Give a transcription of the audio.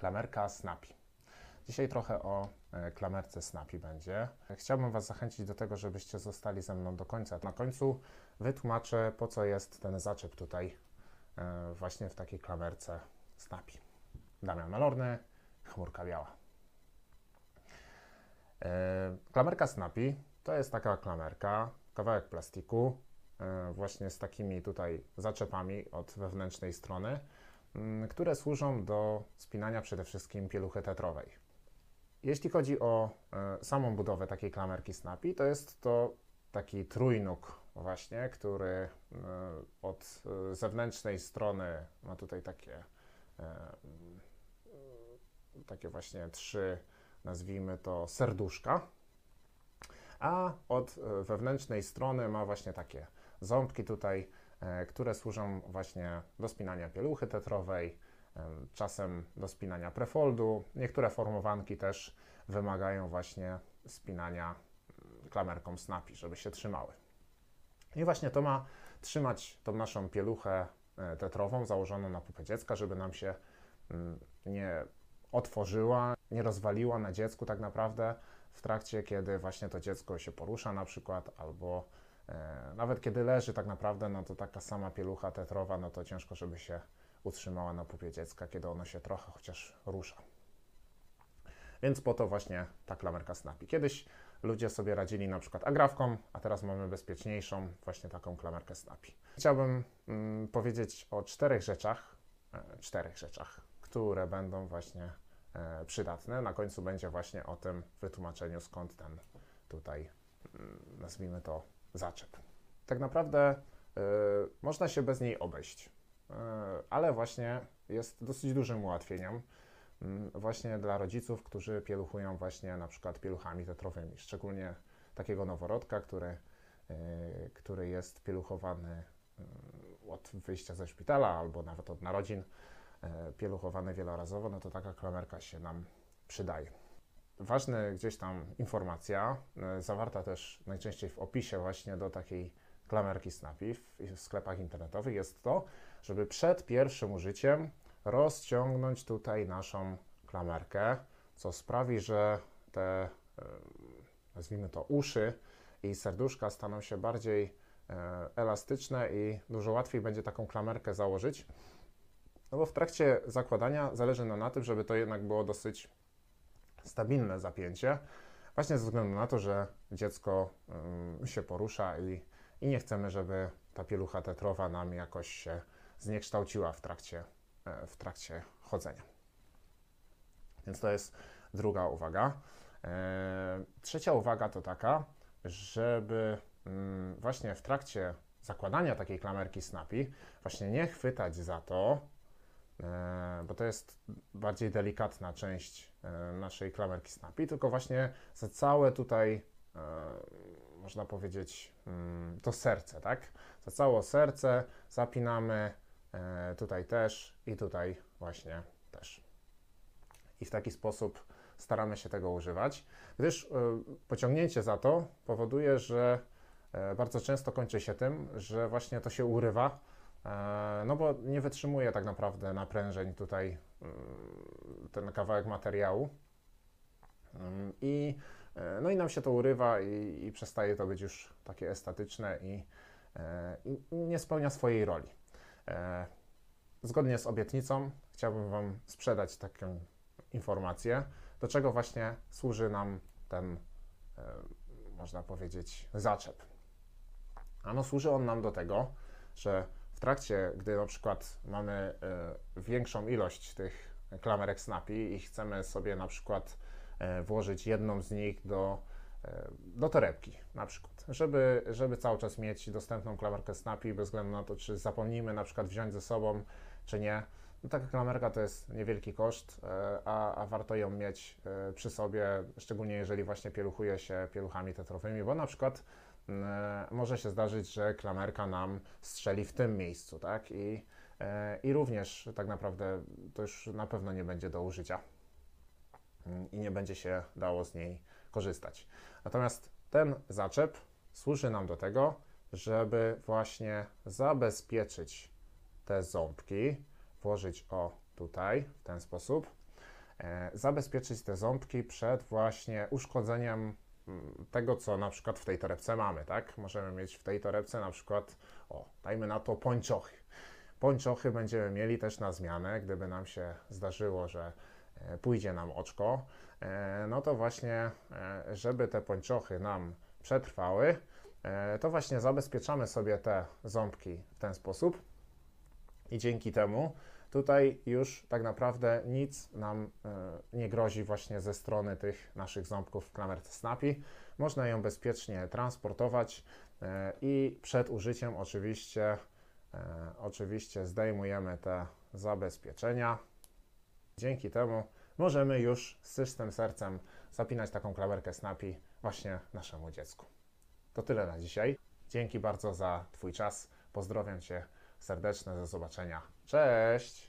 klamerka Snappy. Dzisiaj trochę o e, klamerce Snappy będzie. Chciałbym Was zachęcić do tego, żebyście zostali ze mną do końca. Na końcu wytłumaczę, po co jest ten zaczep tutaj e, właśnie w takiej klamerce Snappy. Damian Malorny, chmurka biała. E, Klamerka Snappy to jest taka klamerka, kawałek plastiku, właśnie z takimi tutaj zaczepami od wewnętrznej strony, które służą do spinania przede wszystkim pieluchy tetrowej. Jeśli chodzi o e, samą budowę takiej klamerki Snappy, to jest to taki trójnóg właśnie, który e, od e, zewnętrznej strony ma tutaj takie, mm, takie właśnie trzy, nazwijmy to serduszka, a od wewnętrznej strony ma właśnie takie ząbki tutaj, które służą właśnie do spinania pieluchy tetrowej, em, czasem do spinania prefoldu. Niektóre formowanki też wymagają właśnie spinania klamerką snapi, żeby się trzymały. I właśnie to ma trzymać tą naszą pieluchę e, tetrową założoną na pupę dziecka, żeby nam się mm, nie otworzyła, nie rozwaliła na dziecku tak naprawdę w trakcie, kiedy właśnie to dziecko się porusza na przykład, albo e, nawet kiedy leży tak naprawdę, no to taka sama pielucha tetrowa, no to ciężko, żeby się utrzymała na pupie dziecka, kiedy ono się trochę chociaż rusza. Więc po to właśnie ta klamerka Snappy. Kiedyś ludzie sobie radzili na przykład agrafką, a teraz mamy bezpieczniejszą właśnie taką klamerkę Snappy. Chciałbym mm, powiedzieć o czterech rzeczach, e, czterech rzeczach, które będą właśnie e, przydatne. Na końcu będzie właśnie o tym wytłumaczeniu, skąd ten tutaj, mm, nazwijmy to, zaczep. Tak naprawdę e, można się bez niej obejść, e, ale właśnie jest dosyć dużym ułatwieniem mm, właśnie dla rodziców, którzy pieluchują właśnie na przykład pieluchami tetrowymi, szczególnie takiego noworodka, który, e, który jest pieluchowany mm, od wyjścia ze szpitala albo nawet od narodzin, pieluchowany wielorazowo, no to taka klamerka się nam przydaje. Ważna gdzieś tam informacja, e, zawarta też najczęściej w opisie właśnie do takiej klamerki Snappy w, sklepach internetowych, jest to, żeby przed pierwszym użyciem rozciągnąć tutaj naszą klamerkę, co sprawi, że te, e, nazwijmy to, uszy i serduszka staną się bardziej e, elastyczne i dużo łatwiej będzie taką klamerkę założyć. No bo w trakcie zakładania zależy nam na tym, żeby to jednak było dosyć stabilne zapięcie, właśnie ze względu na to, że dziecko ym, się porusza i, i nie chcemy, żeby ta pielucha tetrowa nam jakoś się zniekształciła w trakcie, e, w trakcie chodzenia. Więc to jest druga uwaga. E, Trzecia uwaga to taka, żeby mm, właśnie w trakcie zakładania takiej klamerki Snappy właśnie nie chwytać za to, bo to jest bardziej delikatna część e, naszej klamerki Snappy, tylko właśnie za całe tutaj, e, można powiedzieć, mm, to serce, tak? Za całe serce zapinamy e, tutaj też i tutaj właśnie też. I w taki sposób staramy się tego używać, gdyż e, pociągnięcie za to powoduje, że e, bardzo często kończy się tym, że właśnie to się urywa, e, no bo nie wytrzymuje tak naprawdę naprężeń tutaj mm, ten kawałek materiału. Mm, I, e, no i nam się to urywa i, i przestaje to być już takie estetyczne i, e, i nie spełnia swojej roli. E, Zgodnie z obietnicą chciałbym Wam sprzedać taką informację, do czego właśnie służy nam ten, e, można powiedzieć, zaczep. Ano służy on nam do tego, że w trakcie, gdy na przykład mamy e, większą ilość tych klamerek Snappy i chcemy sobie na przykład e, włożyć jedną z nich do, e, do torebki na przykład, żeby, żeby cały czas mieć dostępną klamerkę Snappy bez względu na to, czy zapomnimy na przykład wziąć ze sobą, czy nie. No, taka klamerka to jest niewielki koszt, a, a warto ją mieć przy sobie, szczególnie jeżeli właśnie pieluchuje się pieluchami tetrowymi, bo na przykład może się zdarzyć, że klamerka nam strzeli w tym miejscu, tak? I, e, I również tak naprawdę to już na pewno nie będzie do użycia mm, i nie będzie się dało z niej korzystać. Natomiast ten zaczep służy nam do tego, żeby właśnie zabezpieczyć te ząbki, włożyć o tutaj w ten sposób e, zabezpieczyć te ząbki przed właśnie uszkodzeniem tego, co na przykład w tej torebce mamy, tak? Możemy mieć w tej torebce na przykład, o, dajmy na to pończochy. Pończochy będziemy mieli też na zmianę, gdyby nam się zdarzyło, że e, pójdzie nam oczko, e, no to właśnie, e, żeby te pończochy nam przetrwały, to właśnie zabezpieczamy sobie te ząbki w ten sposób i dzięki temu tutaj już tak naprawdę nic nam e, nie grozi właśnie ze strony tych naszych ząbków w klamerce Snappy. Można ją bezpiecznie transportować e, i przed użyciem oczywiście, e, oczywiście zdejmujemy te zabezpieczenia. Dzięki temu możemy już z czystym sercem zapinać taką klamerkę Snappy właśnie naszemu dziecku. To tyle na dzisiaj. Dzięki bardzo za Twój czas. Pozdrawiam Cię serdeczne. Do zobaczenia. Cześć!